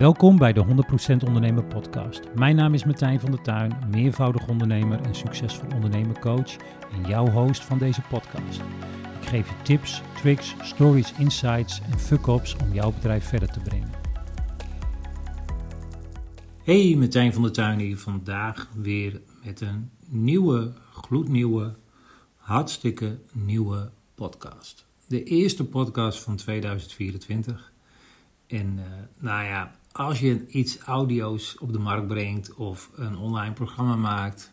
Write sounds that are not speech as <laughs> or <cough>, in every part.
Welkom bij de 100% Ondernemer Podcast. Mijn naam is Martijn van der Tuin, meervoudig ondernemer en succesvol ondernemercoach en jouw host van deze podcast. Ik geef je tips, tricks, stories, insights en fuck-ups om jouw bedrijf verder te brengen. Hey, Martijn van der Tuin hier vandaag weer met een nieuwe, gloednieuwe, hartstikke nieuwe podcast. De eerste podcast van 2024. En uh, nou ja, als je iets audio's op de markt brengt of een online programma maakt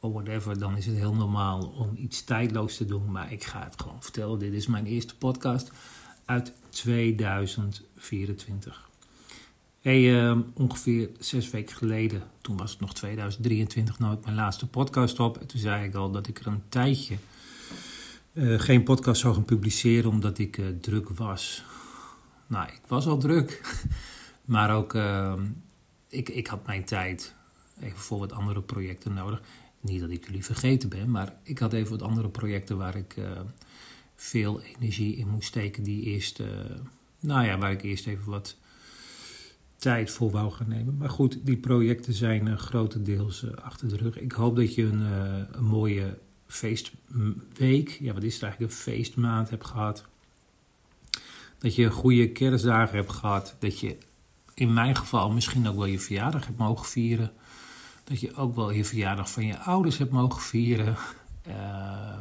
of whatever, dan is het heel normaal om iets tijdloos te doen. Maar ik ga het gewoon vertellen. Dit is mijn eerste podcast uit 2024. Hey, uh, ongeveer zes weken geleden, toen was het nog 2023, nam ik mijn laatste podcast op. En toen zei ik al dat ik er een tijdje uh, geen podcast zou gaan publiceren omdat ik uh, druk was. Nou, ik was al druk. <laughs> Maar ook, uh, ik, ik had mijn tijd even voor wat andere projecten nodig. Niet dat ik jullie vergeten ben, maar ik had even wat andere projecten waar ik uh, veel energie in moest steken. Die eerst, uh, nou ja, waar ik eerst even wat tijd voor wou gaan nemen. Maar goed, die projecten zijn uh, grotendeels achter de rug. Ik hoop dat je een, een mooie feestweek, ja wat is het eigenlijk, een feestmaand hebt gehad. Dat je goede kerstdagen hebt gehad. Dat je in mijn geval misschien ook wel je verjaardag hebt mogen vieren. Dat je ook wel je verjaardag van je ouders hebt mogen vieren. Uh,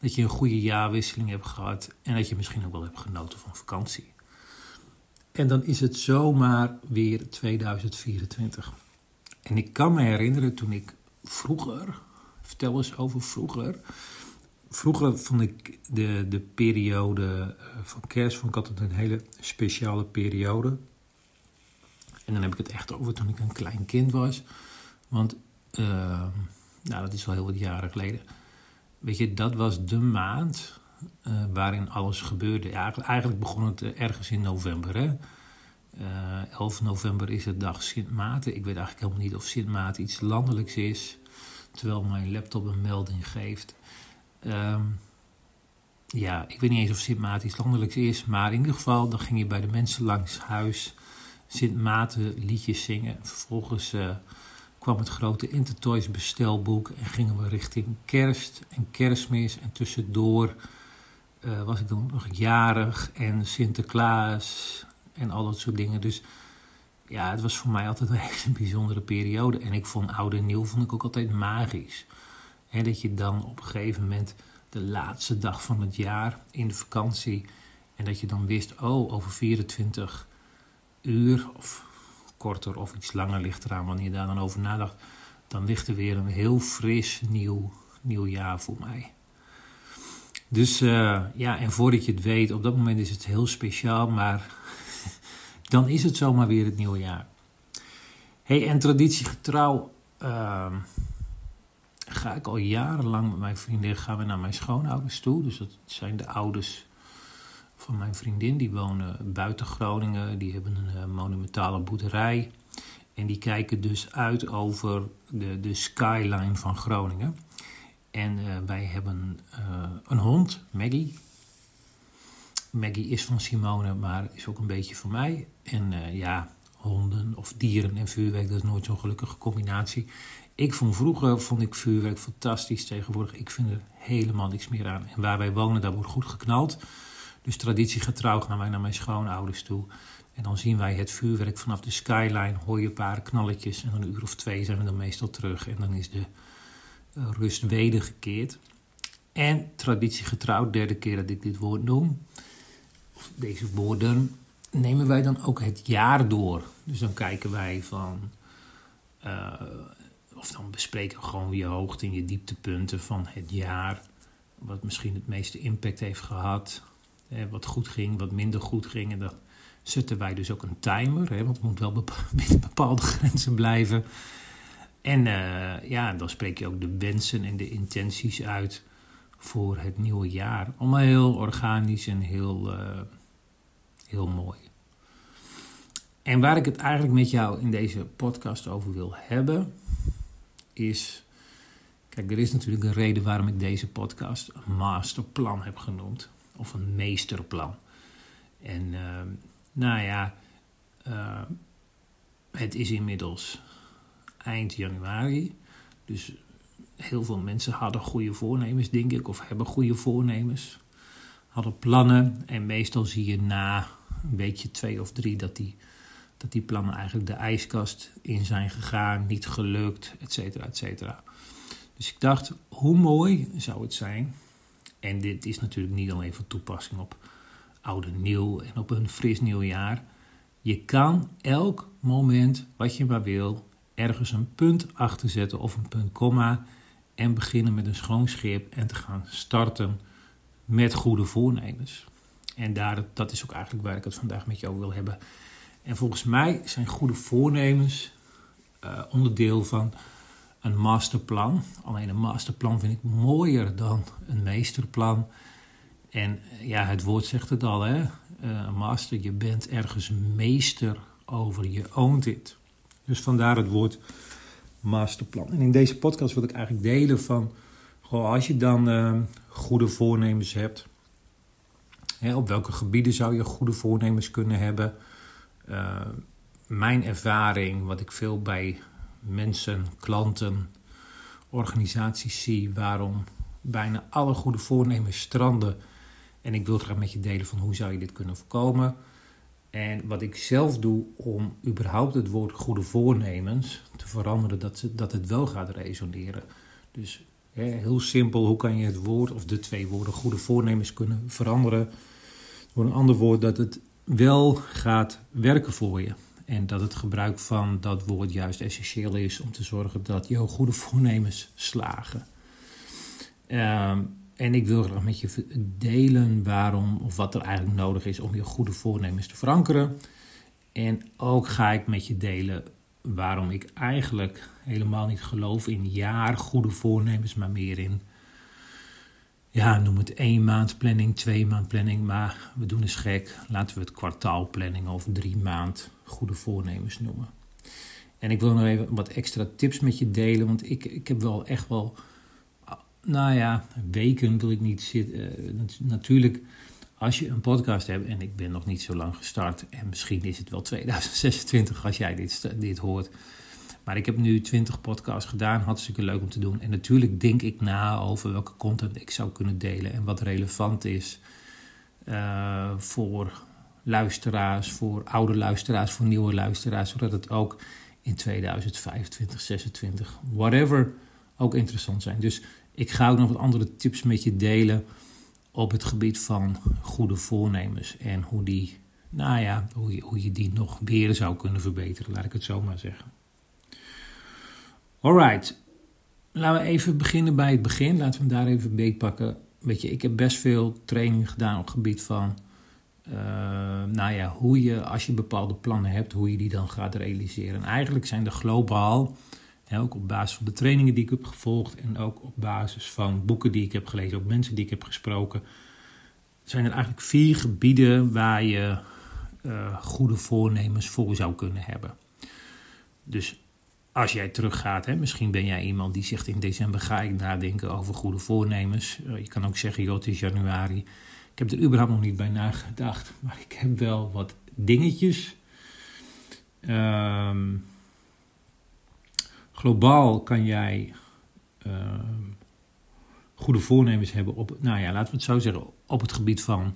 dat je een goede jaarwisseling hebt gehad. En dat je misschien ook wel hebt genoten van vakantie. En dan is het zomaar weer 2024. En ik kan me herinneren toen ik vroeger, vertel eens over vroeger. Vroeger vond ik de, de periode eh, van kerst vond ik een hele speciale periode. En dan heb ik het echt over toen ik een klein kind was. Want, uh, nou, dat is wel heel wat jaren geleden. Weet je, dat was de maand uh, waarin alles gebeurde. Ja, eigenlijk begon het uh, ergens in november. Hè? 11 november is het dag Sint Maarten. Ik weet eigenlijk helemaal niet of Sint Maarten iets landelijks is. Terwijl mijn laptop een melding geeft. Um, ja, ik weet niet eens of Sint Maarten iets landelijks is. Maar in ieder geval, dan ging je bij de mensen langs huis Sint Maarten liedjes zingen. Vervolgens uh, kwam het grote Intertoys bestelboek en gingen we richting kerst en kerstmis. En tussendoor uh, was ik dan nog jarig en Sinterklaas en al dat soort dingen. Dus ja, het was voor mij altijd <laughs> een hele bijzondere periode. En ik vond oud en nieuw vond ik ook altijd magisch. He, dat je dan op een gegeven moment de laatste dag van het jaar in de vakantie... en dat je dan wist, oh, over 24 uur of korter of iets langer ligt eraan wanneer je daar dan over nadacht, dan ligt er weer een heel fris nieuw, nieuw jaar voor mij. Dus uh, ja, en voordat je het weet, op dat moment is het heel speciaal, maar <laughs> dan is het zomaar weer het nieuwe jaar. Hey, en traditiegetrouw uh, ga ik al jarenlang met mijn vriendin gaan we naar mijn schoonouders toe. Dus dat zijn de ouders van mijn vriendin. Die wonen buiten Groningen. Die hebben een uh, monumentale boerderij. En die kijken dus uit over de, de skyline van Groningen. En uh, wij hebben uh, een hond, Maggie. Maggie is van Simone, maar is ook een beetje van mij. En ja, honden of dieren en vuurwerk, dat is nooit zo'n gelukkige combinatie. Ik vond vroeger vond ik vuurwerk fantastisch. Tegenwoordig, ik vind er helemaal niks meer aan. En waar wij wonen, daar wordt goed geknald. Dus traditiegetrouw gaan wij naar mijn schoonouders toe. En dan zien wij het vuurwerk vanaf de skyline, hoor je een paar knalletjes. En een uur of twee zijn we dan meestal terug. En dan is de uh, rust wedergekeerd. En traditiegetrouw, derde keer dat ik dit woord noem, of deze woorden, nemen wij dan ook het jaar door. Dus dan kijken wij van, uh, of dan bespreken we gewoon je hoogte en je dieptepunten van het jaar. Wat misschien het meeste impact heeft gehad wat goed ging, wat minder goed ging. En dan zetten wij dus ook een timer, hè, want het moet wel <laughs> binnen bepaalde grenzen blijven. En uh, ja, dan spreek je ook de wensen en de intenties uit voor het nieuwe jaar. Allemaal heel organisch en heel, uh, heel mooi. En waar ik het eigenlijk met jou in deze podcast over wil hebben, is. Kijk, er is natuurlijk een reden waarom ik deze podcast masterplan heb genoemd of een meesterplan. En uh, nou ja, Uh, het is inmiddels eind januari. Dus heel veel mensen hadden goede voornemens, denk ik, of hebben goede voornemens. Hadden plannen. En meestal zie je na een weekje twee of drie dat die, dat die plannen eigenlijk de ijskast in zijn gegaan, niet gelukt, et cetera, et cetera. Dus ik dacht, hoe mooi zou het zijn. En dit is natuurlijk niet alleen van toepassing op oude nieuw en op een fris nieuw jaar. Je kan elk moment wat je maar wil ergens een punt achter zetten of een punt komma en beginnen met een schoon schip en te gaan starten met goede voornemens. En daar, dat is ook eigenlijk waar ik het vandaag met jou wil hebben. En volgens mij zijn goede voornemens uh, onderdeel van een masterplan. Alleen een masterplan vind ik mooier dan een meesterplan. En eh, ja, het woord zegt het al, hè? Uh, master, je bent ergens meester over, je oont it. Dus vandaar het woord masterplan. En in deze podcast wil ik eigenlijk delen van, goh, als je dan uh, goede voornemens hebt, hè, op welke gebieden zou je goede voornemens kunnen hebben? Uh, mijn ervaring, wat ik veel bij mensen, klanten, organisaties zie, waarom bijna alle goede voornemens stranden. En ik wil graag met je delen van hoe zou je dit kunnen voorkomen. En wat ik zelf doe om überhaupt het woord goede voornemens te veranderen, dat, ze, dat het wel gaat resoneren. Dus hè, heel simpel, hoe kan je het woord of de twee woorden goede voornemens kunnen veranderen? Door een ander woord dat het wel gaat werken voor je. En dat het gebruik van dat woord juist essentieel is om te zorgen dat jouw goede voornemens slagen. Um, en ik wil graag met je delen waarom of wat er eigenlijk nodig is om je goede voornemens te verankeren. En ook ga ik met je delen waarom ik eigenlijk helemaal niet geloof in jaar goede voornemens, maar meer in, ja, noem het één maand planning, twee maand planning. Maar we doen eens gek. Laten we het kwartaalplanning of drie maand goede voornemens noemen. En ik wil nog even wat extra tips met je delen, want ik, ik heb wel echt wel nou ja, weken wil ik niet zitten. Uh, natuurlijk, als je een podcast hebt, en ik ben nog niet zo lang gestart, en misschien is het wel 2026 als jij dit, dit hoort. Maar ik heb nu 20 podcasts gedaan, hartstikke leuk om te doen. En natuurlijk denk ik na over welke content ik zou kunnen delen en wat relevant is uh, voor luisteraars, voor oude luisteraars, voor nieuwe luisteraars, zodat het ook in 2025, 26, whatever, ook interessant zijn. Dus ik ga ook nog wat andere tips met je delen op het gebied van goede voornemens en hoe, die, nou ja, hoe, je, die nog weer zou kunnen verbeteren, laat ik het zo maar zeggen. Alright, laten we even beginnen bij het begin. Laten we hem daar even beetpakken. Weet je, ik heb best veel training gedaan op het gebied van, uh, nou ja, hoe je, als je bepaalde plannen hebt, hoe je die dan gaat realiseren. En eigenlijk zijn er globaal ook op basis van de trainingen die ik heb gevolgd en ook op basis van boeken die ik heb gelezen, ook mensen die ik heb gesproken, zijn er eigenlijk vier gebieden waar je uh, goede voornemens voor zou kunnen hebben. Dus als jij teruggaat, hè, misschien ben jij iemand die zegt in december ga ik nadenken over goede voornemens. Uh, je kan ook zeggen, joh, het is januari. Ik heb er überhaupt nog niet bij nagedacht, maar ik heb wel wat dingetjes. Ehm globaal kan jij uh, goede voornemens hebben op, nou ja, laten we het zo zeggen, op het gebied van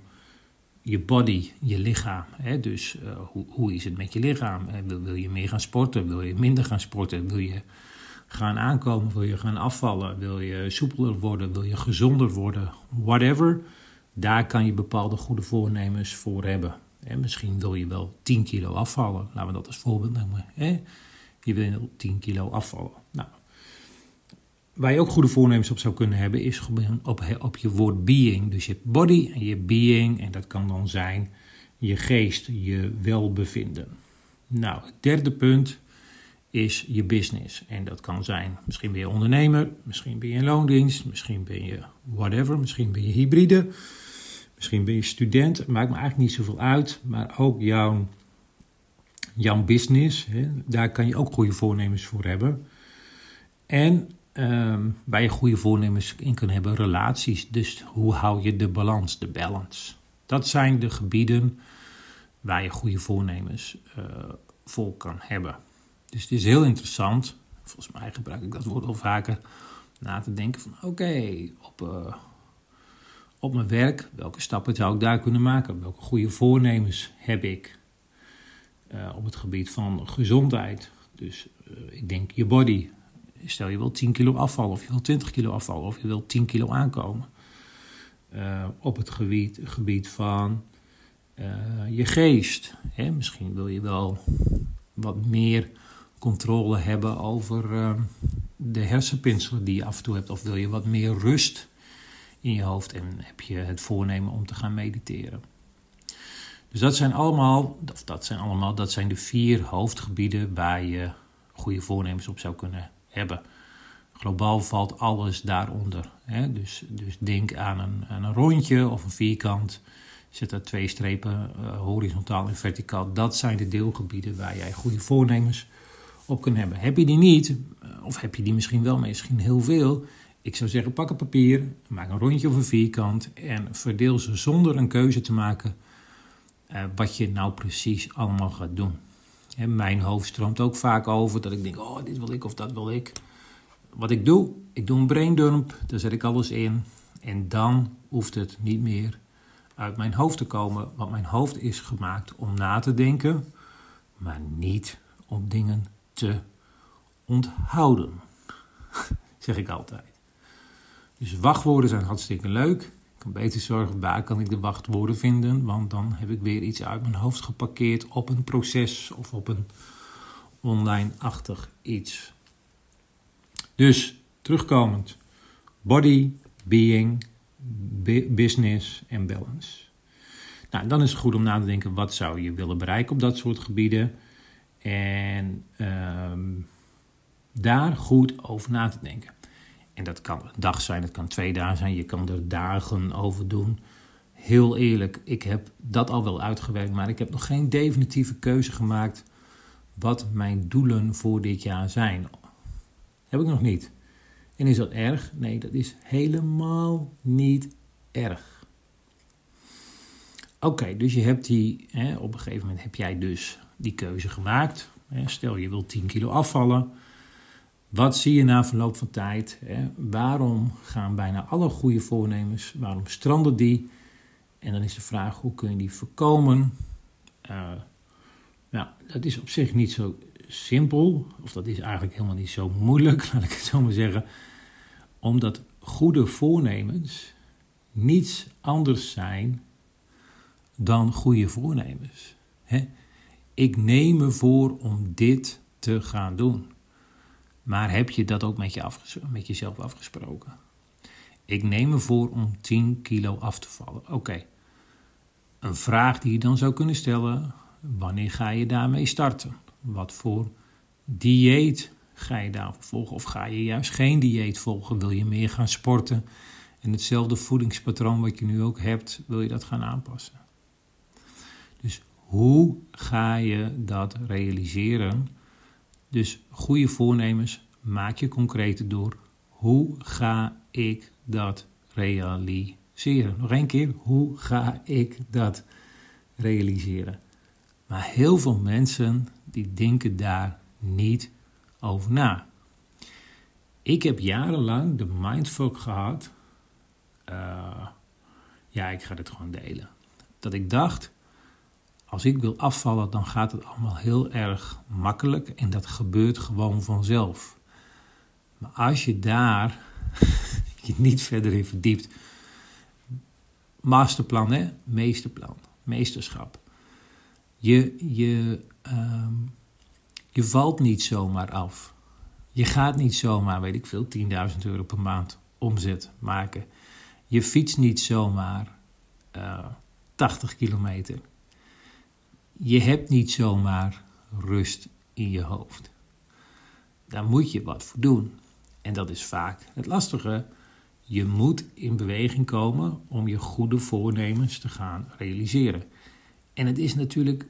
je body, je lichaam. Hè? Dus uh, hoe, hoe is het met je lichaam? Eh, wil, je meer gaan sporten? Wil je minder gaan sporten? Wil je gaan aankomen? Wil je gaan afvallen? Wil je soepeler worden? Wil je gezonder worden? Whatever. Daar kan je bepaalde goede voornemens voor hebben. Hè? Misschien wil je wel 10 kilo afvallen. Laten we dat als voorbeeld nemen. Hè? Je wil 10 kilo afvallen. Nou, waar je ook goede voornemens op zou kunnen hebben, is op, op je woord being. Dus je body en je being, en dat kan dan zijn je geest, je welbevinden. Nou, het derde punt is je business. En dat kan zijn, misschien ben je ondernemer, misschien ben je in loondienst, misschien ben je whatever, misschien ben je hybride, misschien ben je student. maakt me eigenlijk niet zoveel uit, maar ook jouw jouw business. Hè, daar kan je ook goede voornemens voor hebben. En um, waar je goede voornemens in kan hebben, relaties. Dus hoe hou je de balans, de balance. Dat zijn de gebieden waar je goede voornemens uh, voor kan hebben. Dus het is heel interessant, volgens mij gebruik ik dat woord al vaker, na te denken van oké, op, uh, op mijn werk, welke stappen zou ik daar kunnen maken? Welke goede voornemens heb ik uh, op het gebied van gezondheid? Dus ik denk je body. Stel je wil 10 kilo afvallen of je wil 20 kilo afvallen of je wil 10 kilo aankomen. op het gebied, gebied van je geest. Hè? Misschien wil je wel wat meer controle hebben over uh, de hersenpinselen die je af en toe hebt? Of wil je wat meer rust in je hoofd en heb je het voornemen om te gaan mediteren? Dus dat zijn allemaal, dat zijn allemaal, dat zijn de vier hoofdgebieden waar je goede voornemens op zou kunnen Globaal valt alles daaronder. Hè? Dus, dus denk aan een, een rondje of een vierkant. Zet daar twee strepen uh, horizontaal en verticaal. Dat zijn de deelgebieden waar jij goede voornemens op kunnen hebben. Heb je die niet, eh, of heb je die misschien wel, maar misschien heel veel. Ik zou zeggen, pak een papier, maak een rondje of een vierkant en verdeel ze zonder een keuze te maken uh, wat je nou precies allemaal gaat doen. En mijn hoofd stroomt ook vaak over dat ik denk, oh, dit wil ik of dat wil ik. Wat ik doe, ik doe een braindump, daar zet ik alles in. En dan hoeft het niet meer uit mijn hoofd te komen, want mijn hoofd is gemaakt om na te denken, maar niet om dingen te onthouden. <laughs> zeg ik altijd. Dus wachtwoorden zijn hartstikke leuk. Kan beter zorgen waar kan ik de wachtwoorden vinden, want dan heb ik weer iets uit mijn hoofd geparkeerd op een proces of op een online-achtig iets. Dus terugkomend: body, being, business en balance. Nou, dan is het goed om na te denken: wat zou je willen bereiken op dat soort gebieden? En ehm, daar goed over na te denken. En dat kan een dag zijn, het kan twee dagen zijn, je kan er dagen over doen. Heel eerlijk, ik heb dat al wel uitgewerkt, maar ik heb nog geen definitieve keuze gemaakt wat mijn doelen voor dit jaar zijn. Heb ik nog niet. En is dat erg? Nee, dat is helemaal niet erg. Oké, dus je hebt die, hè, op een gegeven moment heb jij dus die keuze gemaakt. Stel je wilt 10 kilo afvallen. Wat zie je na verloop van tijd? Waarom gaan bijna alle goede voornemens, waarom stranden die? En dan is de vraag, hoe kun je die voorkomen? Uh, nou, dat is op zich niet zo simpel, of dat is eigenlijk helemaal niet zo moeilijk, <laughs> laat ik het zo maar zeggen. Omdat goede voornemens niets anders zijn dan goede voornemens. Ik neem me voor om dit te gaan doen. Maar heb je dat ook met, je jezelf afgesproken? Ik neem me voor om 10 kilo af te vallen. Oké. Een vraag die je dan zou kunnen stellen: wanneer ga je daarmee starten? Wat voor dieet ga je daarvoor volgen? Of ga je juist geen dieet volgen? Wil je meer gaan sporten? En hetzelfde voedingspatroon wat je nu ook hebt, wil je dat gaan aanpassen? Dus hoe ga je dat realiseren? Dus goede voornemens maak je concreter door. Hoe ga ik dat realiseren? Nog één keer, hoe ga ik dat realiseren? Maar heel veel mensen die denken daar niet over na. Ik heb jarenlang de mindfuck gehad. Uh, ja, ik ga dit gewoon delen. Dat ik dacht, als ik wil afvallen, dan gaat het allemaal heel erg makkelijk en dat gebeurt gewoon vanzelf. Maar als je daar <laughs> je niet verder in verdiept, masterplan, hè? meesterplan, meesterschap. Je, je, ehm, je valt niet zomaar af. Je gaat niet zomaar, weet ik veel, 10.000 euro per maand omzet maken. Je fietst niet zomaar uh, eh, 80 kilometer je hebt niet zomaar rust in je hoofd. Daar moet je wat voor doen. En dat is vaak het lastige. Je moet in beweging komen om je goede voornemens te gaan realiseren. En het is natuurlijk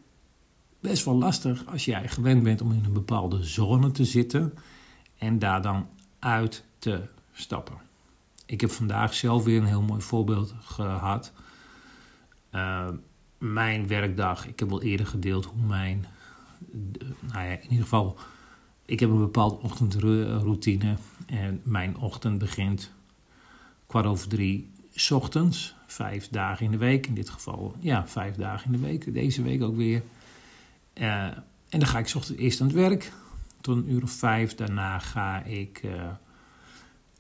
best wel lastig als jij gewend bent om in een bepaalde zone te zitten en daar dan uit te stappen. Ik heb vandaag zelf weer een heel mooi voorbeeld gehad. Uh, mijn werkdag, ik heb wel eerder gedeeld hoe mijn, nou ja, in ieder geval, ik heb een bepaalde ochtendroutine en mijn ochtend begint kwart over drie s ochtends, vijf dagen in de week, in dit geval, ja, vijf dagen in de week, deze week ook weer. Uh, en dan ga ik s ochtends eerst aan het werk, tot een uur of vijf. Daarna ga ik uh,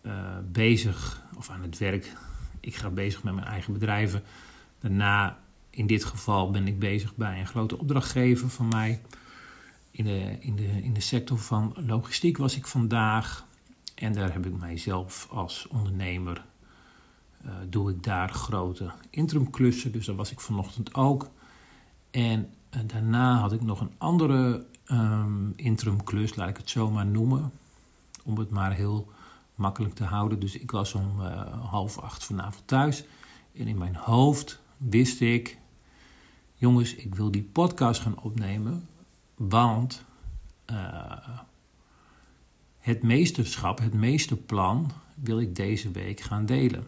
uh, bezig, of aan het werk, ik ga bezig met mijn eigen bedrijven. Daarna, in dit geval, ben ik bezig bij een grote opdrachtgever van mij. In de, in de, in de sector van logistiek was ik vandaag. En daar heb ik mijzelf als ondernemer, uh, doe ik daar grote interimklussen. Dus daar was ik vanochtend ook. En uh, daarna had ik nog een andere um, interimklus, laat ik het zo maar noemen. Om het maar heel makkelijk te houden. Dus ik was om uh, half acht vanavond thuis. En in mijn hoofd wist ik, jongens, ik wil die podcast gaan opnemen, want uh, het meesterschap, het meesterplan wil ik deze week gaan delen.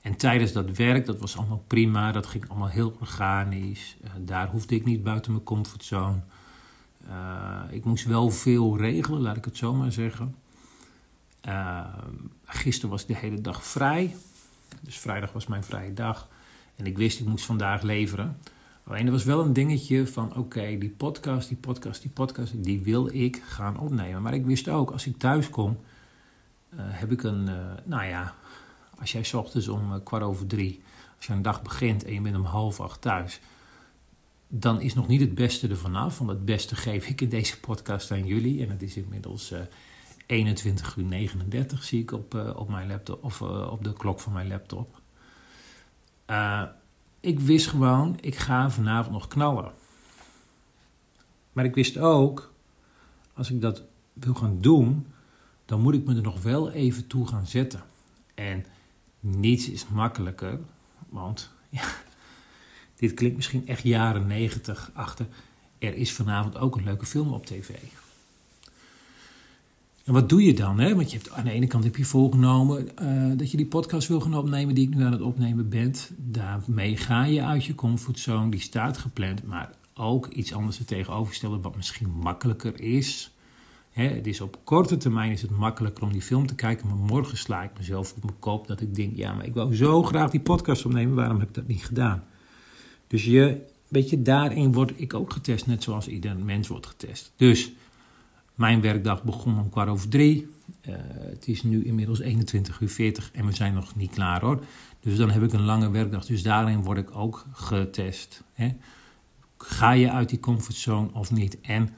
En tijdens dat werk, dat was allemaal prima, dat ging allemaal heel organisch. Uh, daar hoefde ik niet buiten mijn comfortzone. Uh, ik moest wel veel regelen, laat ik het zo maar zeggen. Gisteren was ik de hele dag vrij. Dus vrijdag was mijn vrije dag. En ik wist, ik moest vandaag leveren. Alleen er was wel een dingetje van, oké, die podcast, die podcast, die podcast, die wil ik gaan opnemen. Maar ik wist ook, als ik thuis kom, uh, heb ik een, uh, nou ja, als jij ochtends om uh, kwart over drie, als je een dag begint en je bent om half acht thuis, dan is nog niet het beste ervan af. Want het beste geef ik in deze podcast aan jullie. En het is inmiddels 21 uur 39 zie ik op, op mijn laptop of op de klok van mijn laptop. Uh, ik wist gewoon, ik ga vanavond nog knallen. Maar ik wist ook, als ik dat wil gaan doen, dan moet ik me er nog wel even toe gaan zetten. En niets is makkelijker, want ja, dit klinkt misschien echt jaren 90 achter. Er is vanavond ook een leuke film op tv. En wat doe je dan? Hè? Want je hebt, aan de ene kant heb je voorgenomen uh, dat je die podcast wil gaan opnemen die ik nu aan het opnemen ben. Daarmee ga je uit je comfortzone, die staat gepland. Maar ook iets anders er tegenover wat misschien makkelijker is. Hè, het is op korte termijn is het makkelijker om die film te kijken. Maar morgen sla ik mezelf op mijn kop dat ik denk, ja maar ik wou zo graag die podcast opnemen. Waarom heb ik dat niet gedaan? Dus je, weet je, daarin word ik ook getest, net zoals ieder mens wordt getest. Dus mijn werkdag begon om kwart over drie. Uh, het is nu inmiddels 21 uur 40 en we zijn nog niet klaar hoor. Dus dan heb ik een lange werkdag. Dus daarin word ik ook getest. Hè? Ga je uit die comfortzone of niet? En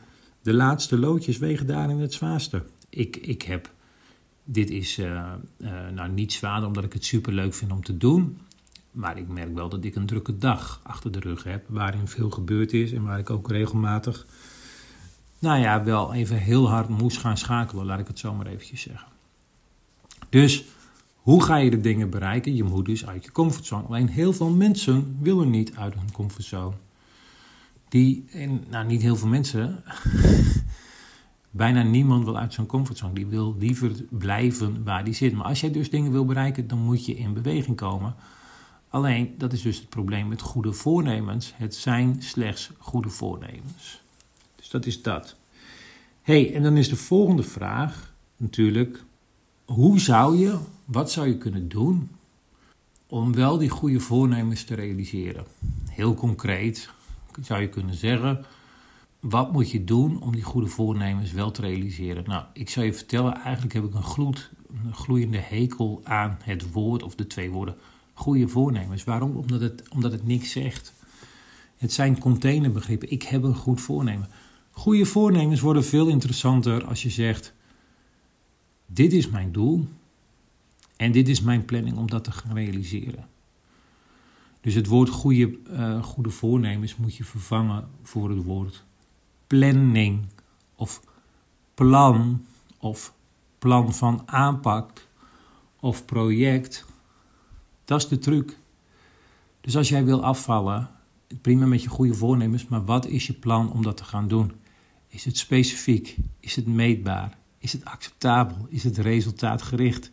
de laatste loodjes wegen daarin het zwaarste. Ik, ik heb, dit is uh, uh, nou niet zwaarder omdat ik het super leuk vind om te doen. Maar ik merk wel dat ik een drukke dag achter de rug heb. Waarin veel gebeurd is en waar ik ook regelmatig nou ja, wel even heel hard moest gaan schakelen, laat ik het zo maar eventjes zeggen. Dus hoe ga je de dingen bereiken? Je moet dus uit je comfortzone. Alleen heel veel mensen willen niet uit hun comfortzone. Die, nou niet heel veel mensen, <laughs> bijna niemand wil uit zijn comfortzone. Die wil liever blijven waar die zit. Maar als jij dus dingen wil bereiken, dan moet je in beweging komen. Alleen, dat is dus het probleem met goede voornemens. Het zijn slechts goede voornemens. Dus dat is dat. hey, en dan is de volgende vraag natuurlijk: hoe zou je, wat zou je kunnen doen om wel die goede voornemens te realiseren? Heel concreet zou je kunnen zeggen: wat moet je doen om die goede voornemens wel te realiseren? Nou, ik zou je vertellen, eigenlijk heb ik een, gloed, een gloeiende hekel aan het woord of de twee woorden goede voornemens. Waarom? Omdat het, omdat het niks zegt. Het zijn containerbegrippen. Ik heb een goed voornemen. Goede voornemens worden veel interessanter als je zegt: Dit is mijn doel en dit is mijn planning om dat te gaan realiseren. Dus het woord goede, uh, goede voornemens moet je vervangen voor het woord planning of plan of plan van aanpak of project. Dat is de truc. Dus als jij wil afvallen, prima met je goede voornemens, maar wat is je plan om dat te gaan doen? Is het specifiek? Is het meetbaar? Is het acceptabel? Is het resultaatgericht?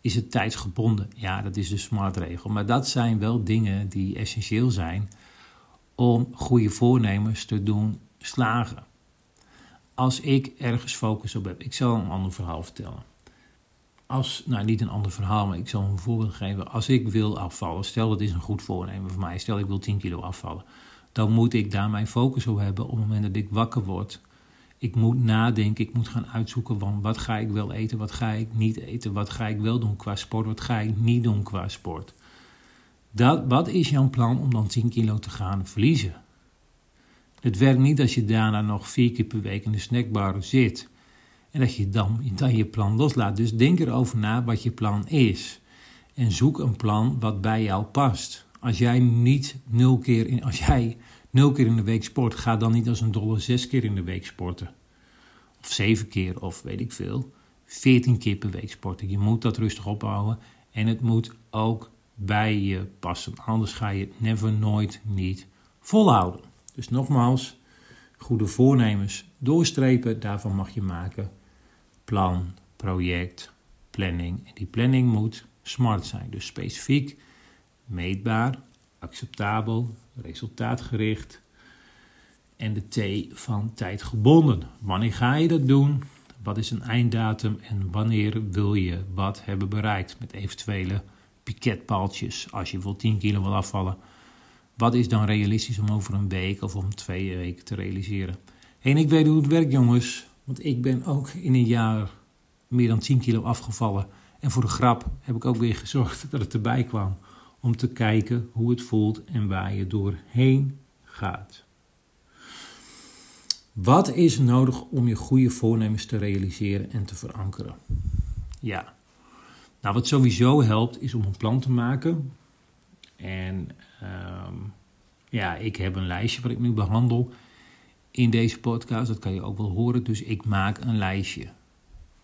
Is het tijdsgebonden? Ja, dat is de smartregel. Maar dat zijn wel dingen die essentieel zijn om goede voornemens te doen slagen. Als ik ergens focus op heb, ik zal een ander verhaal vertellen. Als, nou niet een ander verhaal, maar ik zal een voorbeeld geven. Als ik wil afvallen, stel dat is een goed voornemen voor mij, stel ik wil 10 kilo afvallen, dan moet ik daar mijn focus op hebben op het moment dat ik wakker word. Ik moet nadenken, ik moet gaan uitzoeken van wat ga ik wel eten, wat ga ik niet eten, wat ga ik wel doen qua sport, wat ga ik niet doen qua sport. Dat, wat is jouw plan om dan 10 kilo te gaan verliezen? Het werkt niet als je daarna nog vier keer per week in de snackbar zit en dat je dan, dan je plan loslaat. Dus denk erover na wat je plan is. En zoek een plan wat bij jou past. Als jij niet nul keer in, als jij nul keer in de week sport, ga dan niet als een dolle zes keer in de week sporten. Of zeven keer, of weet ik veel. Veertien keer per week sporten. Je moet dat rustig ophouden. En het moet ook bij je passen. Anders ga je het never, nooit, niet volhouden. Dus nogmaals, goede voornemens doorstrepen, daarvan mag je maken plan, project, planning. En die planning moet smart zijn, dus specifiek, meetbaar, acceptabel, resultaatgericht. En de T van tijdgebonden. Wanneer ga je dat doen? Wat is een einddatum en wanneer wil je wat hebben bereikt met eventuele piketpaaltjes als je voor 10 kilo wil afvallen? Wat is dan realistisch om over een week of om twee weken te realiseren? En ik weet hoe het werkt, jongens. Want ik ben ook in een jaar meer dan 10 kilo afgevallen. En voor de grap heb ik ook weer gezorgd <laughs> dat het erbij kwam. Om te kijken hoe het voelt en waar je doorheen gaat. Wat is nodig om je goede voornemens te realiseren en te verankeren? Ja, nou wat sowieso helpt is om een plan te maken. En ehm, ja, ik heb een lijstje wat ik nu behandel in deze podcast. Dat kan je ook wel horen. Dus ik maak een lijstje.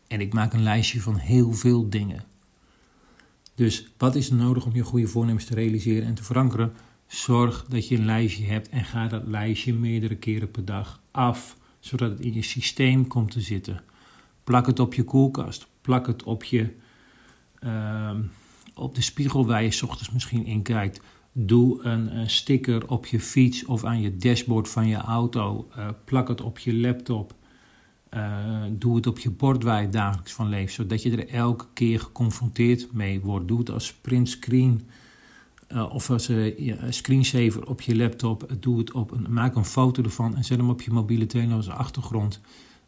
En ik maak een lijstje van heel veel dingen. Dus wat is er nodig om je goede voornemens te realiseren en te verankeren? Zorg dat je een lijstje hebt en ga dat lijstje meerdere keren per dag af, zodat het in je systeem komt te zitten. Plak het op je koelkast, plak het op, je, uh, op de spiegel waar je s ochtends misschien in kijkt. Doe een, sticker op je fiets of aan je dashboard van je auto. Uh, plak het op je laptop. Uh, doe het op je bord waar je dagelijks van leeft, zodat je er elke keer geconfronteerd mee wordt. Doe het als printscreen uh, of als uh, screensaver op je laptop. Doe het op een, maak een foto ervan en zet hem op je mobiele telefoon als achtergrond.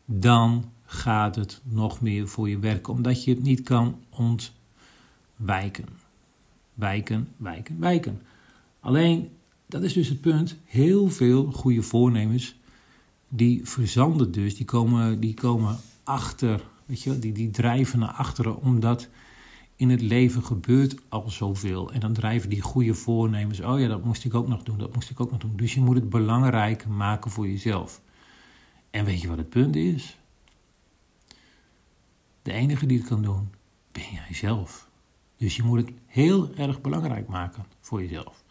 Dan gaat het nog meer voor je werken, omdat je het niet kan ontwijken. Wijken, wijken, wijken. Alleen, dat is dus het punt. Heel veel goede voornemens, die verzanden dus. Die komen, die komen achter, weet je die, die drijven naar achteren, omdat in het leven gebeurt al zoveel. En dan drijven die goede voornemens, oh ja, dat moest ik ook nog doen, dat moest ik ook nog doen. Dus je moet het belangrijk maken voor jezelf. En weet je wat het punt is? De enige die het kan doen, ben jij zelf. Dus je moet het heel erg belangrijk maken voor jezelf.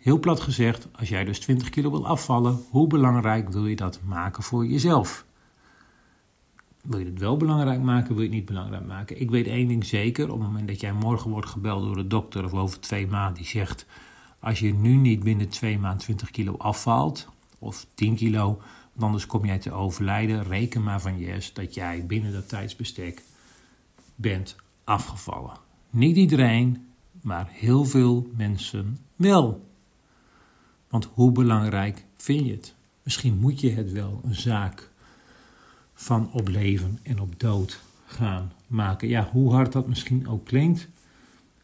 Heel plat gezegd, als jij dus 20 kilo wil afvallen, hoe belangrijk wil je dat maken voor jezelf? Wil je het wel belangrijk maken, wil je het niet belangrijk maken? Ik weet één ding zeker, op het moment dat jij morgen wordt gebeld door de dokter of over twee maanden, die zegt, als je nu niet binnen twee maanden 20 kilo afvalt, of 10 kilo, anders kom jij te overlijden, reken maar van yes dat jij binnen dat tijdsbestek bent afgevallen. Niet iedereen, maar heel veel mensen wel. Want hoe belangrijk vind je het? Misschien moet je het wel een zaak van op leven en op dood gaan maken. Ja, hoe hard dat misschien ook klinkt,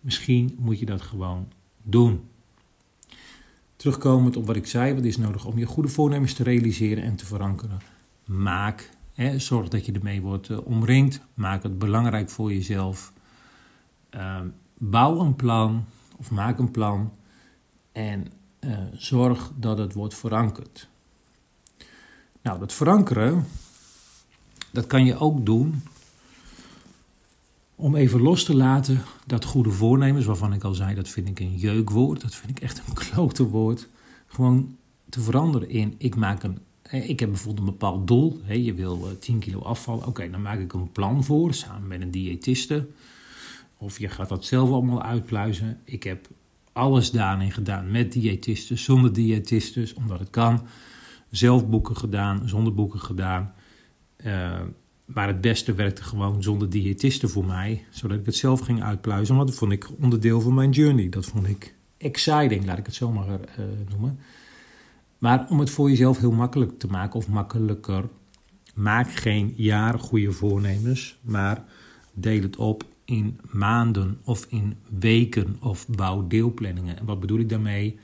misschien moet je dat gewoon doen. Terugkomend op wat ik zei, wat is nodig om je goede voornemens te realiseren en te verankeren? Maak, hè, zorg dat je ermee wordt uh, omringd. Maak het belangrijk voor jezelf. Uh, bouw een plan of maak een plan en uh, zorg dat het wordt verankerd. Nou, dat verankeren, dat kan je ook doen om even los te laten dat goede voornemens, waarvan ik al zei, dat vind ik een jeukwoord, dat vind ik echt een <laughs> klote woord, gewoon te veranderen in ik maak een ik heb bijvoorbeeld een bepaald doel. Je wil 10 kilo afvallen. Oké, dan maak ik een plan voor samen met een diëtiste. of je gaat dat zelf allemaal uitpluizen. Ik heb alles daarin gedaan met diëtisten, zonder diëtisten, omdat het kan. Zelf boeken gedaan, zonder boeken gedaan. Uh, maar het beste werkte gewoon zonder diëtisten voor mij, zodat ik het zelf ging uitpluizen. Want dat vond ik onderdeel van mijn journey. Dat vond ik exciting, laat ik het zo maar uh, noemen. Maar om het voor jezelf heel makkelijk te maken, of makkelijker, maak geen jaar goede voornemens, maar deel het op in maanden of in weken of bouw deelplanningen. En wat bedoel ik daarmee?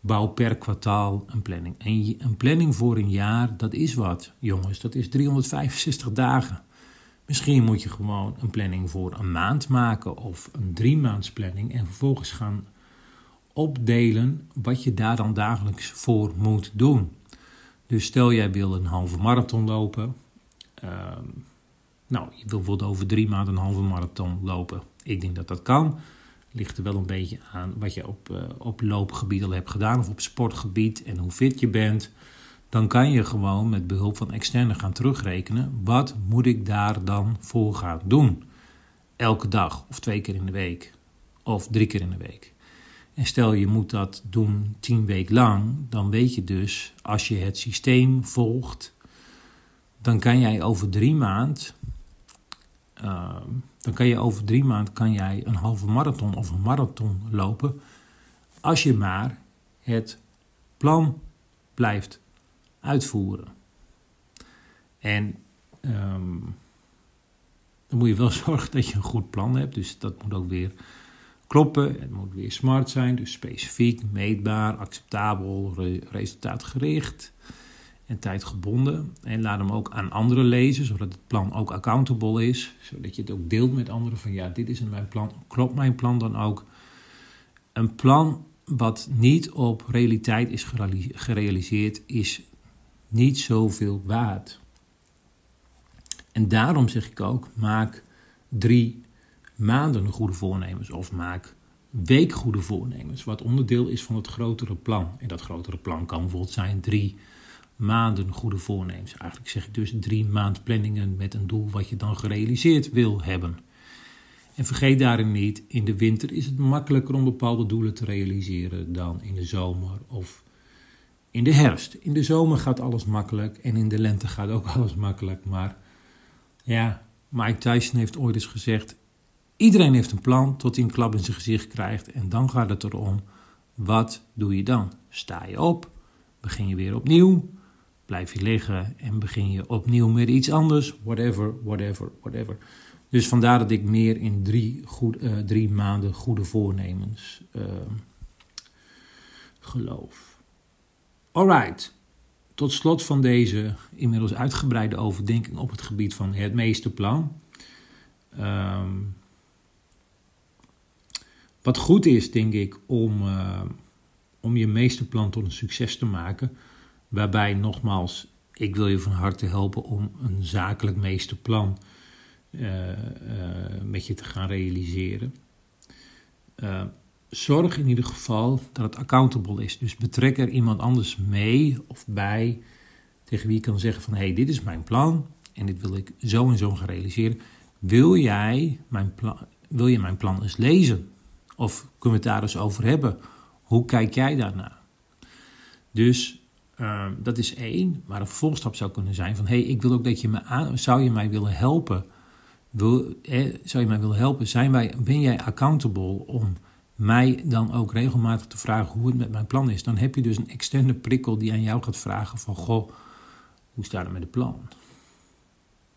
Bouw per kwartaal een planning. En een planning voor een jaar, dat is wat, jongens. Dat is 365 dagen. Misschien moet je gewoon een planning voor een maand maken of een drie maands planning en vervolgens gaan opdelen wat je daar dan dagelijks voor moet doen. Dus stel jij wil een halve marathon lopen. Uh, nou, je wil bijvoorbeeld over drie maanden een halve marathon lopen. Ik denk dat dat kan. Ligt er wel een beetje aan wat je op, uh, op loopgebied al hebt gedaan of op sportgebied en hoe fit je bent. Dan kan je gewoon met behulp van externe gaan terugrekenen. Wat moet ik daar dan voor gaan doen? Elke dag of twee keer in de week of drie keer in de week. En stel je moet dat doen tien weken lang, dan weet je dus als je het systeem volgt, dan kan jij over drie maand, uh, dan kan je over drie maand kan jij een halve marathon of een marathon lopen, als je maar het plan blijft uitvoeren. En um, dan moet je wel <laughs> zorgen dat je een goed plan hebt, dus dat moet ook weer kloppen. Het moet weer smart zijn, dus specifiek, meetbaar, acceptabel, resultaatgericht en tijdgebonden. En laat hem ook aan anderen lezen, zodat het plan ook accountable is. Zodat je het ook deelt met anderen van ja, dit is mijn plan. Klopt mijn plan dan ook? Een plan wat niet op realiteit is gerealiseerd, is niet zoveel waard. En daarom zeg ik ook, maak drie maanden goede voornemens of maak weekgoede voornemens, wat onderdeel is van het grotere plan. En dat grotere plan kan bijvoorbeeld zijn drie maanden goede voornemens. Eigenlijk zeg ik dus drie maand planningen met een doel wat je dan gerealiseerd wil hebben. En vergeet daarin niet, in de winter is het makkelijker om bepaalde doelen te realiseren dan in de zomer of in de herfst. In de zomer gaat alles makkelijk en in de lente gaat ook <laughs> alles makkelijk. Maar ja, Mike Tyson heeft ooit eens gezegd: Iedereen heeft een plan tot hij een klap in zijn gezicht krijgt. En dan gaat het erom, wat doe je dan? Sta je op? Begin je weer opnieuw? Blijf je liggen en begin je opnieuw met iets anders? Whatever, whatever, whatever. Dus vandaar dat ik meer in drie, goed, uh, drie maanden goede voornemens uh, geloof. Alright. Tot slot van deze inmiddels uitgebreide overdenking op het gebied van het meeste plan. Um, wat goed is, denk ik, om, uh, om je meesterplan tot een succes te maken. Waarbij, nogmaals, ik wil je van harte helpen om een zakelijk meesterplan uh, met je te gaan realiseren. zorg in ieder geval dat het accountable is. Dus betrek er iemand anders mee of bij tegen wie je kan zeggen van... hé, hey, dit is mijn plan en dit wil ik zo en zo gaan realiseren. Wil jij mijn, plan, wil je mijn plan eens lezen? Of kunnen we het daar eens over hebben? Hoe kijk jij daarnaar? Dus uh, dat is één. Maar een vervolgstap zou kunnen zijn van... hé, hey, ik wil ook dat je me aan... zou je mij willen helpen? Wil, zou je mij willen helpen? Zijn wij, ben jij accountable om mij dan ook regelmatig te vragen hoe het met mijn plan is? Dan heb je dus een externe prikkel die aan jou gaat vragen van... goh, hoe staat het met het plan?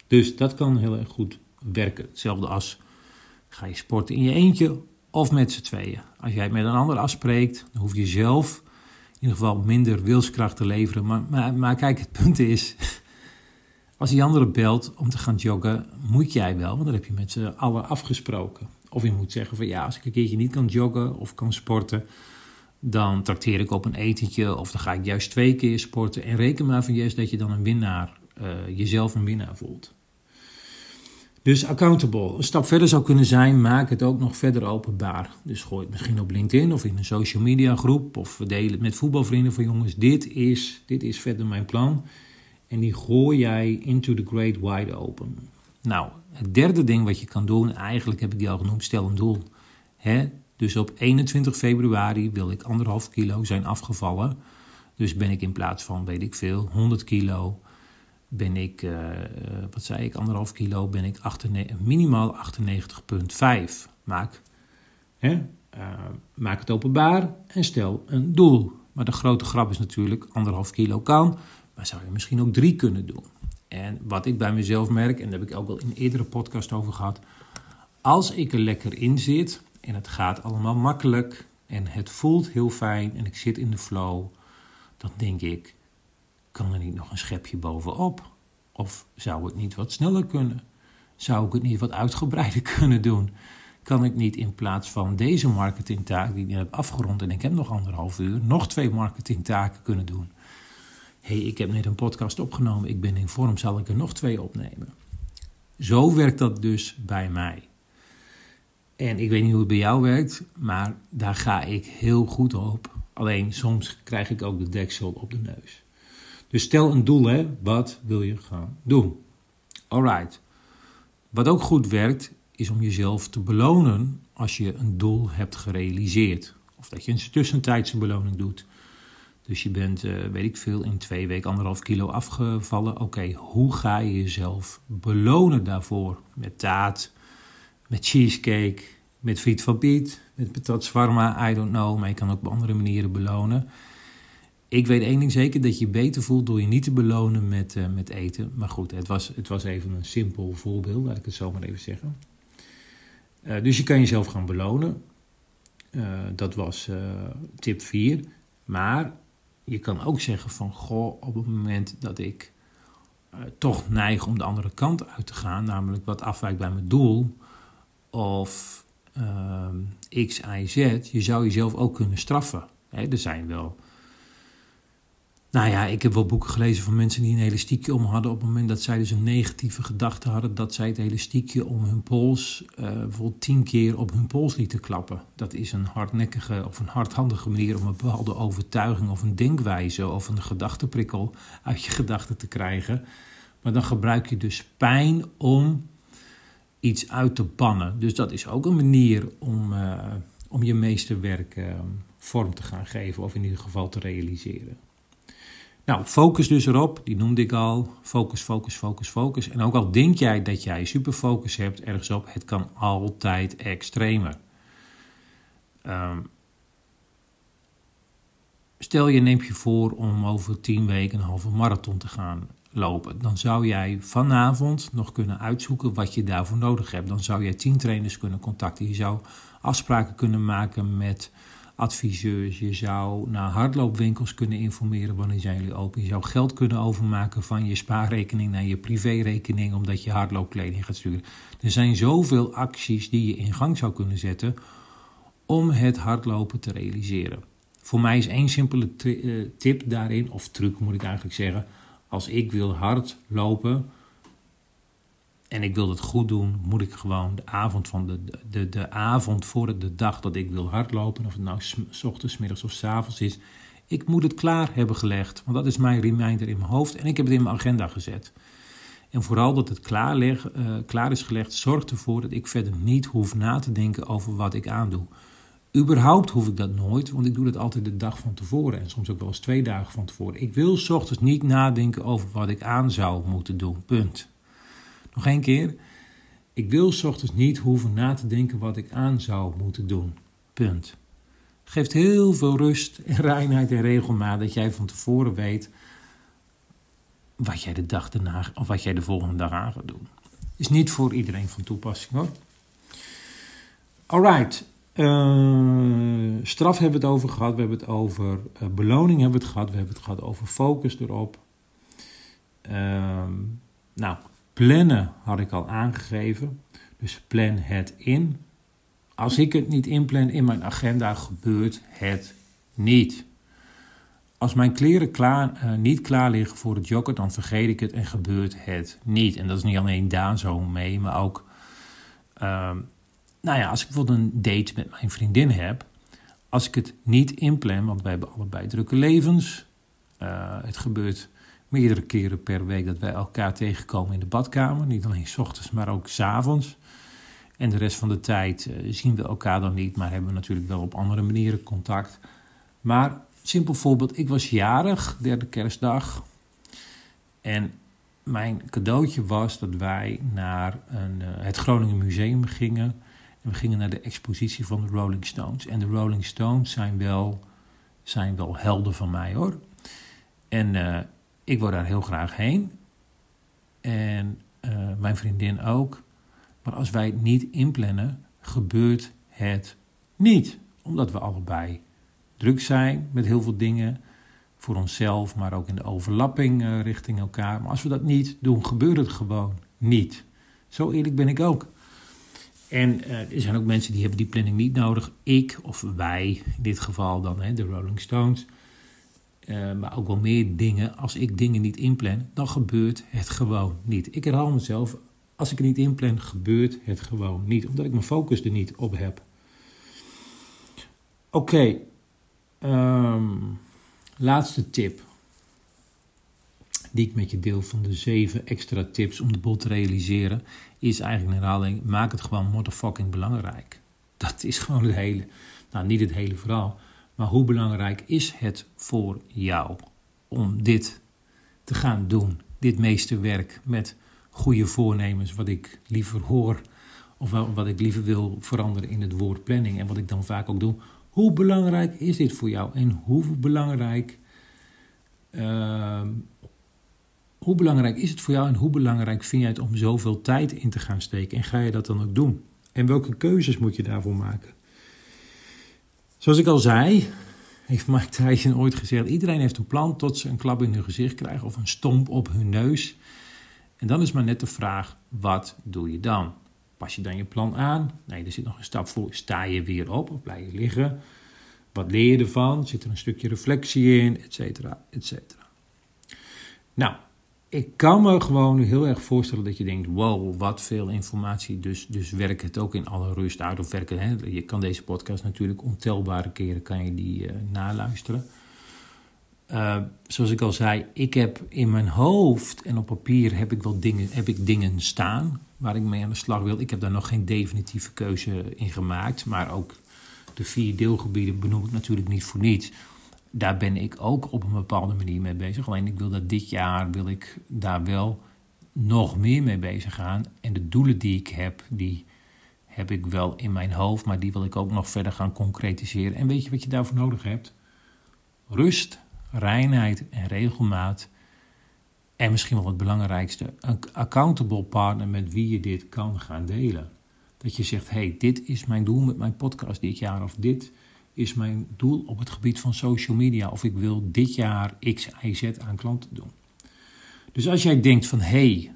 Dus dat kan heel erg goed werken. Hetzelfde als ga je sporten in je eentje of met z'n tweeën. Als jij met een ander afspreekt, dan hoef je zelf ieder geval minder wilskracht te leveren. Maar, maar, maar kijk, het punt is, <laughs> als die andere belt om te gaan joggen, moet jij wel, want dan heb je met z'n allen afgesproken. Of je moet zeggen van ja, als ik een keertje niet kan joggen of kan sporten, dan trakteer ik op een etentje of dan ga ik juist twee keer sporten. En reken maar van juist dat je dan een winnaar, uh, jezelf een winnaar voelt. Dus accountable. Een stap verder zou kunnen zijn, maak het ook nog verder openbaar. Dus gooi het misschien op LinkedIn of in een social media groep of deel het met voetbalvrienden van jongens. Dit is, dit is verder mijn plan. En die gooi jij into the great wide open. Nou, het derde ding wat je kan doen, eigenlijk heb ik die al genoemd, stel een doel. Dus op 21 februari wil ik anderhalf kilo zijn afgevallen. Dus ben ik in plaats van, weet ik veel, 100 kilo, ben ik, uh, wat zei ik, anderhalf kilo, ben ik 98, minimaal 98,5. Maak, uh, maak het openbaar en stel een doel. Maar de grote grap is natuurlijk, anderhalf kilo kan, maar zou je misschien ook drie kunnen doen. En wat ik bij mezelf merk, en daar heb ik ook al in eerdere podcast over gehad, als ik er lekker in zit en het gaat allemaal makkelijk en het voelt heel fijn en ik zit in de flow, dan denk ik, kan er niet nog een schepje bovenop? Of zou het niet wat sneller kunnen? Zou ik het niet wat uitgebreider <laughs> kunnen doen? Kan ik niet in plaats van deze marketingtaak die ik heb afgerond en ik heb nog anderhalf uur, nog twee marketingtaken kunnen doen? hey, ik heb net een podcast opgenomen, ik ben in vorm, zal ik er nog twee opnemen? Zo werkt dat dus bij mij. En ik weet niet hoe het bij jou werkt, maar daar ga ik heel goed op. Alleen soms krijg ik ook de deksel op de neus. Dus stel een doel, hè. Wat wil je gaan doen? Alright. Wat ook goed werkt, is om jezelf te belonen als je een doel hebt gerealiseerd. Of dat je een tussentijdse beloning doet. Dus je bent, uh, weet ik veel, in twee weken anderhalf kilo afgevallen. Oké, hoe ga je jezelf belonen daarvoor? Met taart, met cheesecake, met friet van Piet, met patat I don't know. Maar je kan ook op andere manieren belonen. Ik weet één ding zeker, dat je je beter voelt door je niet te belonen met, uh, met eten. Maar goed, het was, het was even een simpel voorbeeld, laat ik het zo maar even zeggen. Uh, dus je kan jezelf gaan belonen. dat was tip 4. Maar je kan ook zeggen van, goh, op het moment dat ik toch neig om de andere kant uit te gaan, namelijk wat afwijkt bij mijn doel, of uh, X, Y, Z, je zou jezelf ook kunnen straffen. Hè, er zijn wel nou ja, ik heb wel boeken gelezen van mensen die een elastiekje om hadden op het moment dat zij dus een negatieve gedachte hadden, dat zij het elastiekje om hun pols uh, bijvoorbeeld tien keer op hun pols lieten klappen. Dat is een hardnekkige of een hardhandige manier om een bepaalde overtuiging of een denkwijze of een gedachteprikkel uit je gedachten te krijgen. Maar dan gebruik je dus pijn om iets uit te bannen. Dus dat is ook een manier om, uh, om je meesterwerk uh, vorm te gaan geven of in ieder geval te realiseren. Nou, focus dus erop, die noemde ik al. Focus, focus, focus, focus. En ook al denk jij dat jij superfocus hebt ergens op, het kan altijd extremer. Um, stel je neemt je voor om over tien weken een halve marathon te gaan lopen. Dan zou jij vanavond nog kunnen uitzoeken wat je daarvoor nodig hebt. Dan zou jij tien trainers kunnen contacten. Je zou afspraken kunnen maken met adviseurs. Je zou naar hardloopwinkels kunnen informeren wanneer zijn jullie open. Je zou geld kunnen overmaken van je spaarrekening naar je privérekening omdat je hardloopkleding gaat sturen. Er zijn zoveel acties die je in gang zou kunnen zetten om het hardlopen te realiseren. Voor mij is één simpele eh, tip daarin, of truc moet ik eigenlijk zeggen. Als ik wil hardlopen, en ik wil het goed doen, moet ik gewoon de avond, van de, de, de avond voor de dag dat ik wil hardlopen, of het nou s ochtends, middags of s avonds is, ik moet het klaar hebben gelegd. Want dat is mijn reminder in mijn hoofd en ik heb het in mijn agenda gezet. En vooral dat het klaar, leg, uh, klaar is gelegd, zorgt ervoor dat ik verder niet hoef na te denken over wat ik aandoe. Überhaupt hoef ik dat nooit, want ik doe dat altijd de dag van tevoren en soms ook wel eens twee dagen van tevoren. Ik wil ochtends niet nadenken over wat ik aan zou moeten doen. Punt. Nog één keer. Ik wil ochtends niet hoeven na te denken wat ik aan zou moeten doen. Punt. Geeft heel veel rust en reinheid en regelmaat dat jij van tevoren weet wat jij de dag daarna of wat jij de volgende dag aan gaat doen. Is niet voor iedereen van toepassing hoor. Alright. Uh, straf hebben we het over gehad. We hebben het over uh, beloning hebben we het gehad. We hebben het gehad over focus erop. Uh, nou, Plannen had ik al aangegeven. Dus plan het in. Als ik het niet inplan in mijn agenda, gebeurt het niet. Als mijn kleren klaar, uh, niet klaar liggen voor het joggen, dan vergeet ik het en gebeurt het niet. En dat is niet alleen daar zo mee, maar ook... Uh, nou ja, als ik bijvoorbeeld een date met mijn vriendin heb... Als ik het niet inplan, want wij hebben allebei drukke levens... Uh, het gebeurt meerdere keren per week dat wij elkaar tegenkomen in de badkamer. Niet alleen s ochtends, maar ook s avonds. En de rest van de tijd eh, zien we elkaar dan niet, maar hebben we natuurlijk wel op andere manieren contact. Maar, simpel voorbeeld, ik was jarig, derde kerstdag. En mijn cadeautje was dat wij naar een, uh, het Groningen Museum gingen. En we gingen naar de expositie van de Rolling Stones. En de Rolling Stones zijn wel, zijn wel helden van mij hoor. En uh, ik wil daar heel graag heen. En uh, mijn vriendin ook. Maar als wij het niet inplannen, gebeurt het niet. Omdat we allebei druk zijn met heel veel dingen. Voor onszelf, maar ook in de overlapping uh, richting elkaar. Maar als we dat niet doen, gebeurt het gewoon niet. Zo eerlijk ben ik ook. En uh, er zijn ook mensen die hebben die planning niet nodig. Ik of wij, in dit geval dan hè, de Rolling Stones. Uh, maar ook wel meer dingen. Als ik dingen niet inplan, dan gebeurt het gewoon niet. Ik herhaal mezelf. Als ik het niet inplan, gebeurt het gewoon niet. Omdat ik mijn focus er niet op heb. Oké. Um, laatste tip. Die ik met je deel van de zeven extra tips om de bol te realiseren. Is eigenlijk een herhaling. Maak het gewoon motherfucking belangrijk. Dat is gewoon het hele. Nou, niet het hele verhaal. Maar hoe belangrijk is het voor jou om dit te gaan doen? Dit meesterwerk met goede voornemens, wat ik liever hoor, of wat ik liever wil veranderen in het woord planning en wat ik dan vaak ook doe. Hoe belangrijk is dit voor jou en hoe belangrijk, uh, hoe belangrijk is het voor jou en hoe belangrijk vind jij het om zoveel tijd in te gaan steken en ga je dat dan ook doen? En welke keuzes moet je daarvoor maken? Zoals ik al zei, heeft Mike Tyson ooit gezegd: iedereen heeft een plan tot ze een klap in hun gezicht krijgen of een stomp op hun neus. En dan is maar net de vraag: wat doe je dan? Pas je dan je plan aan? Nee, er zit nog een stap voor. Sta je weer op of blijf je liggen? Wat leer je ervan? Zit er een stukje reflectie in? Etcetera, etcetera. Nou, ik kan me gewoon heel erg voorstellen dat je denkt: wow, wat veel informatie. Dus, dus werk het ook in alle rust uit. Of werken, hè? Je kan deze podcast natuurlijk ontelbare keren kan je die uh, naluisteren. Uh, zoals ik al zei, ik heb in mijn hoofd en op papier heb ik wel dingen, heb ik dingen staan waar ik mee aan de slag wil. Ik heb daar nog geen definitieve keuze in gemaakt. Maar ook de vier deelgebieden benoem ik natuurlijk niet voor niets daar ben ik ook op een bepaalde manier mee bezig. Alleen ik wil dat dit jaar wil ik daar wel nog meer mee bezig gaan. En de doelen die ik heb, die heb ik wel in mijn hoofd, maar die wil ik ook nog verder gaan concretiseren. En weet je wat je daarvoor nodig hebt? Rust, reinheid en regelmaat. En misschien wel het belangrijkste, een accountable partner met wie je dit kan gaan delen. Dat je zegt, hey, dit is mijn doel met mijn podcast dit jaar of dit is mijn doel op het gebied van social media. Of ik wil dit jaar X, Y, Z aan klanten doen. Dus als jij denkt van hé, hey,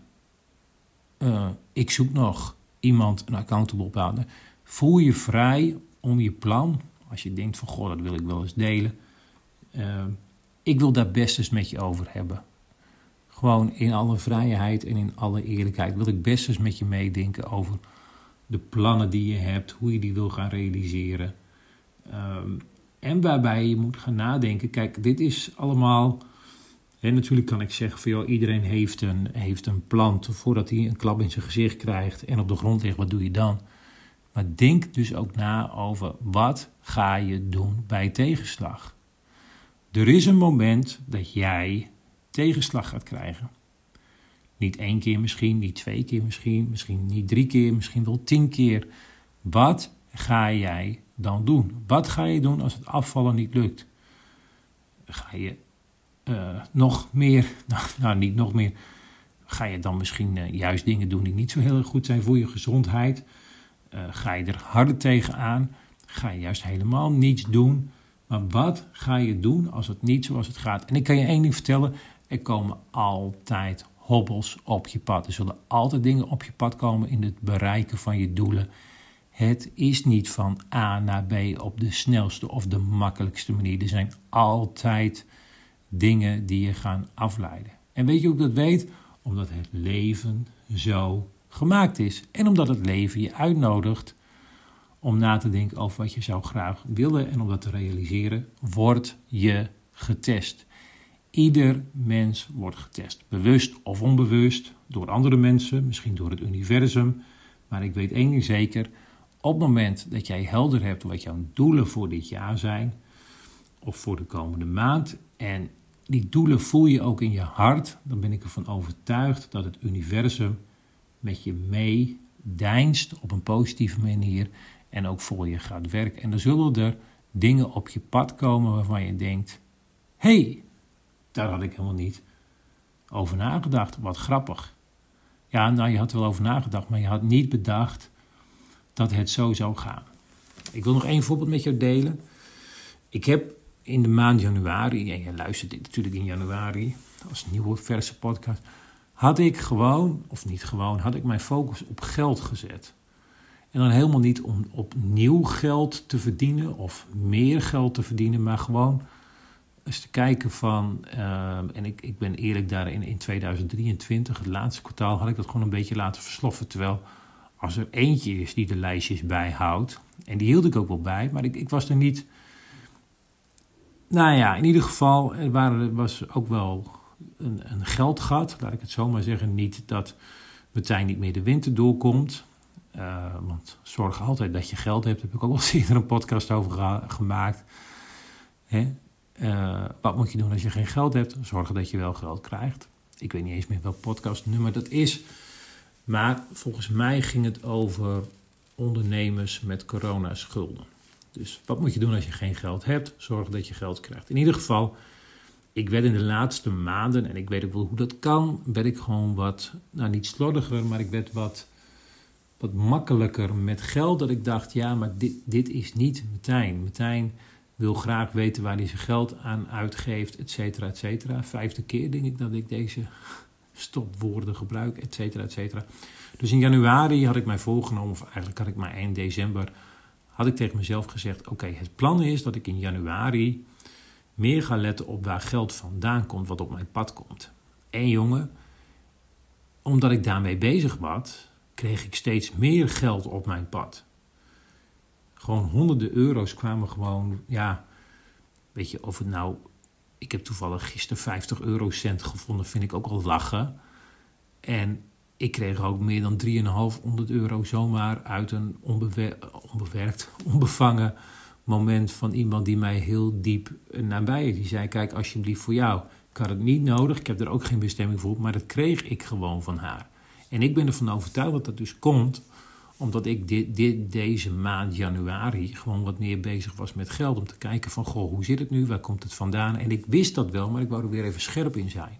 uh, ik zoek nog iemand, een accountable partner. Voel je vrij om je plan, als je denkt van goh, dat wil ik wel eens delen. Uh, ik wil daar best eens met je over hebben. Gewoon in alle vrijheid en in alle eerlijkheid wil ik best eens met je meedenken over de plannen die je hebt, hoe je die wil gaan realiseren. Um, en waarbij je moet gaan nadenken, kijk, dit is allemaal... Natuurlijk kan ik zeggen van joh, iedereen heeft een, heeft een plan voordat hij een klap in zijn gezicht krijgt en op de grond ligt, wat doe je dan? Maar denk dus ook na over wat ga je doen bij tegenslag. Er is een moment dat jij tegenslag gaat krijgen. Niet één keer misschien, niet twee keer misschien, misschien niet drie keer, misschien wel tien keer. Wat ga jij dan doen? Wat ga je doen als het afvallen niet lukt? Ga je uh, nog meer, <laughs> nou, nou, niet nog meer, ga je dan misschien uh, juist dingen doen die niet zo heel goed zijn voor je gezondheid? Uh, ga je er harder tegenaan? Ga je juist helemaal niets doen? Maar wat ga je doen als het niet zoals het gaat? En ik kan je één ding vertellen: er komen altijd hobbels op je pad. Er zullen altijd dingen op je pad komen in het bereiken van je doelen. Het is niet van A naar B op de snelste of de makkelijkste manier. Er zijn altijd dingen die je gaan afleiden. En weet je hoe ik dat weet? Omdat het leven zo gemaakt is. En omdat het leven je uitnodigt om na te denken over wat je zou graag willen. En om dat te realiseren, wordt je getest. Ieder mens wordt getest, bewust of onbewust, door andere mensen, misschien door het universum. Maar ik weet één ding zeker: op het moment dat jij helder hebt wat jouw doelen voor dit jaar zijn, of voor de komende maand, en die doelen voel je ook in je hart, dan ben ik ervan overtuigd dat het universum met je mee deinst op een positieve manier en ook voor je gaat werken. En dan zullen er dingen op je pad komen waarvan je denkt: hey, daar had ik helemaal niet over nagedacht. Wat grappig. Ja, nou, je had er wel over nagedacht, maar je had niet bedacht dat het zo zou gaan. Ik wil nog één voorbeeld met jou delen. Ik heb in de maand januari, en je luistert dit natuurlijk in januari als nieuwe verse podcast, had ik gewoon, of niet gewoon, had ik mijn focus op geld gezet. En dan helemaal niet om opnieuw geld te verdienen of meer geld te verdienen, maar gewoon eens te kijken van, uh, en ik, ik ben eerlijk daarin, in 2023, het laatste kwartaal, had ik dat gewoon een beetje laten versloffen. Terwijl als er eentje is die de lijstjes bijhoudt, en die hield ik ook wel bij, maar ik, ik was er niet. Nou ja, in ieder geval, er waren, was ook wel een, een geldgat, laat ik het zo maar zeggen. Niet dat meteen niet meer de winter doorkomt. Uh, want zorg altijd dat je geld hebt. Daar heb ik ook al eerder een podcast over gemaakt. Hè? Uh, wat moet je doen als je geen geld hebt? Zorgen dat je wel geld krijgt. Ik weet niet eens meer welk podcastnummer dat is. Maar volgens mij ging het over ondernemers met coronaschulden. Dus wat moet je doen als je geen geld hebt? Zorgen dat je geld krijgt. In ieder geval, ik werd in de laatste maanden, en ik weet ook wel hoe dat kan, werd ik gewoon wat, nou niet slordiger, maar ik werd wat, wat makkelijker met geld. Dat ik dacht, ja, maar dit, dit is niet Martijn. Martijn wil graag weten waar hij zijn geld aan uitgeeft, et cetera, et cetera. Vijfde keer denk ik dat ik deze stopwoorden gebruik, et cetera, et cetera. Dus in januari had ik mij voorgenomen, of eigenlijk had ik maar eind december, had ik tegen mezelf gezegd, oké, het plan is dat ik in januari meer ga letten op waar geld vandaan komt, wat op mijn pad komt. En jongen, omdat ik daarmee bezig was, kreeg ik steeds meer geld op mijn pad. Gewoon honderden euro's kwamen gewoon, ja, weet je, of het nou, ik heb toevallig gisteren 50 eurocent gevonden, vind ik ook al lachen. En ik kreeg ook meer dan 3,500 euro zomaar uit een onbewerkt, <laughs> onbevangen moment van iemand die mij heel diep nabij is. Die zei: Kijk, alsjeblieft voor jou. Ik had het niet nodig, ik heb er ook geen bestemming voor, maar dat kreeg ik gewoon van haar. En ik ben ervan overtuigd dat dat dus komt omdat ik dit, dit, deze maand januari gewoon wat meer bezig was met geld. Om te kijken van, goh, hoe zit het nu? Waar komt het vandaan? En ik wist dat wel, maar ik wou er weer even scherp in zijn.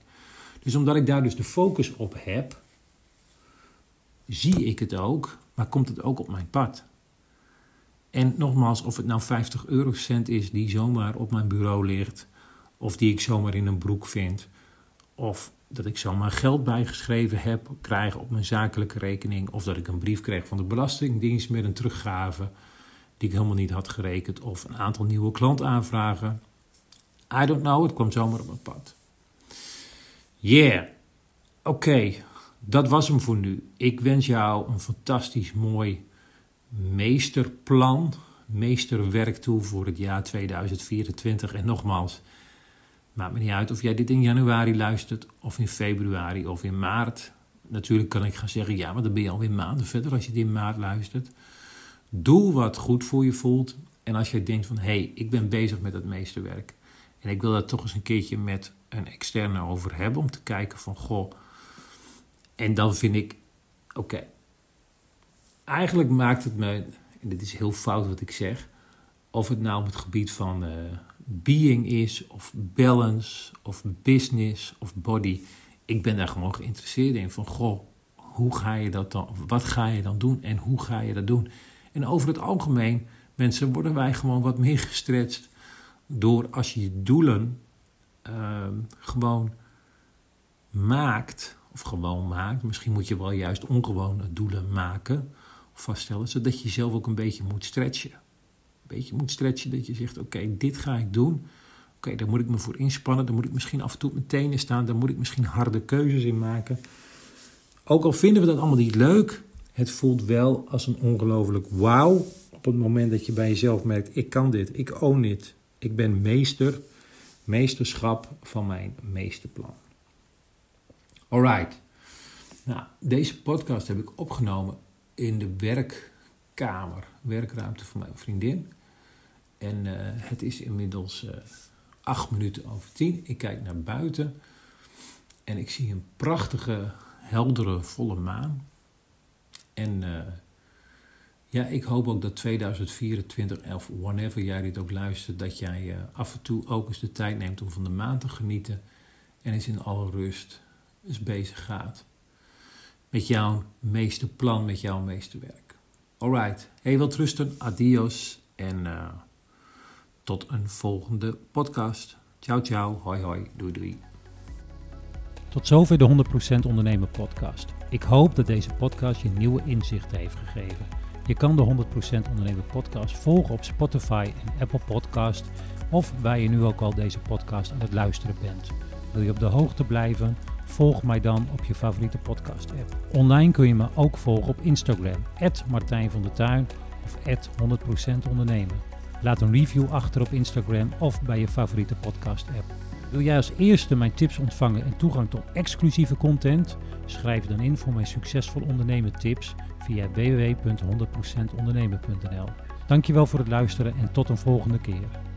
Dus omdat ik daar dus de focus op heb, zie ik het ook, maar komt het ook op mijn pad. En nogmaals, of het nou 50 eurocent is die zomaar op mijn bureau ligt, of die ik zomaar in een broek vind, of dat ik zomaar geld bijgeschreven heb, krijg op mijn zakelijke rekening, of dat ik een brief kreeg van de Belastingdienst met een teruggave die ik helemaal niet had gerekend, of een aantal nieuwe klantaanvragen. I don't know, het kwam zomaar op mijn pad. Yeah, oké, dat was hem voor nu. Ik wens jou een fantastisch mooi meesterplan, meesterwerk toe voor het jaar 2024. En nogmaals, maakt me niet uit of jij dit in januari luistert, of in februari, of in maart. Natuurlijk kan ik gaan zeggen, ja, maar dan ben je alweer maanden verder als je dit in maart luistert. Doe wat goed voor je voelt. En als je denkt van, hé, hey, ik ben bezig met het meesterwerk. En ik wil daar toch eens een keertje met een externe over hebben, om te kijken van, goh. En dan vind ik, oké, eigenlijk maakt het me, en dit is heel fout wat ik zeg, of het nou op het gebied van uh, being is, of balance, of business, of body. Ik ben daar gewoon geïnteresseerd in. Van goh, hoe ga je dat dan, wat ga je dan doen en hoe ga je dat doen? En over het algemeen, mensen, worden wij gewoon wat meer gestretched door als je je doelen uh, gewoon maakt, of gewoon maakt. Misschien moet je wel juist ongewone doelen maken vaststellen, zodat je jezelf ook een beetje moet stretchen. Beetje moet stretchen dat je zegt: Oké, dit ga ik doen. Oké, daar moet ik me voor inspannen. Daar moet ik misschien af en toe op tenen staan. Daar moet ik misschien harde keuzes in maken. Ook al vinden we dat allemaal niet leuk, het voelt wel als een ongelooflijk wauw. Op het moment dat je bij jezelf merkt: ik kan dit, ik own dit, ik ben meester. meesterschap van mijn meesterplan. Alright. Nou, deze podcast heb ik opgenomen in de werkkamer, werkruimte van mijn vriendin. En uh, het is inmiddels uh, acht minuten over tien. Ik kijk naar buiten en ik zie een prachtige, heldere, volle maan. En uh, ja, ik hoop ook dat 2024, of whenever jij dit ook luistert, dat jij af en toe ook eens de tijd neemt om van de maan te genieten. En eens in alle rust eens bezig gaat met jouw meeste plan, met jouw meeste werk. Alright, hey, wat rusten, adios en tot een volgende podcast. Ciao, ciao, hoi, hoi, doei, doei. Tot zover de 100% Ondernemer podcast. Ik hoop dat deze podcast je nieuwe inzichten heeft gegeven. Je kan de 100% Ondernemer podcast volgen op Spotify en Apple Podcast of waar je nu ook al deze podcast aan het luisteren bent. Wil je op de hoogte blijven? Volg mij dan op je favoriete podcast app. Online kun je me ook volgen op Instagram, Martijn van der Tuin of 100% ondernemen. Laat een review achter op Instagram of bij je favoriete podcast app. Wil jij als eerste mijn tips ontvangen en toegang tot exclusieve content? Schrijf dan in voor mijn succesvol ondernemen tips via www.100%ondernemen.nl. Dankjewel voor het luisteren en tot een volgende keer.